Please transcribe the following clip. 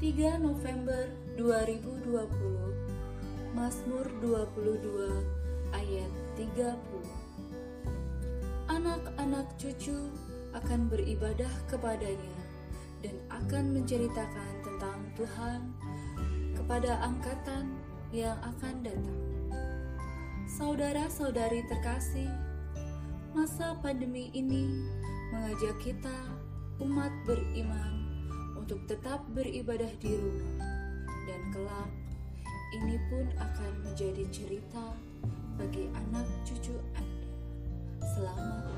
3 November 2020 Mazmur 22 ayat 30 Anak-anak cucu akan beribadah kepadanya dan akan menceritakan tentang Tuhan kepada angkatan yang akan datang. Saudara-saudari terkasih, masa pandemi ini mengajak kita umat beriman untuk tetap beribadah di rumah dan kelak ini pun akan menjadi cerita bagi anak cucu Anda. Selamat.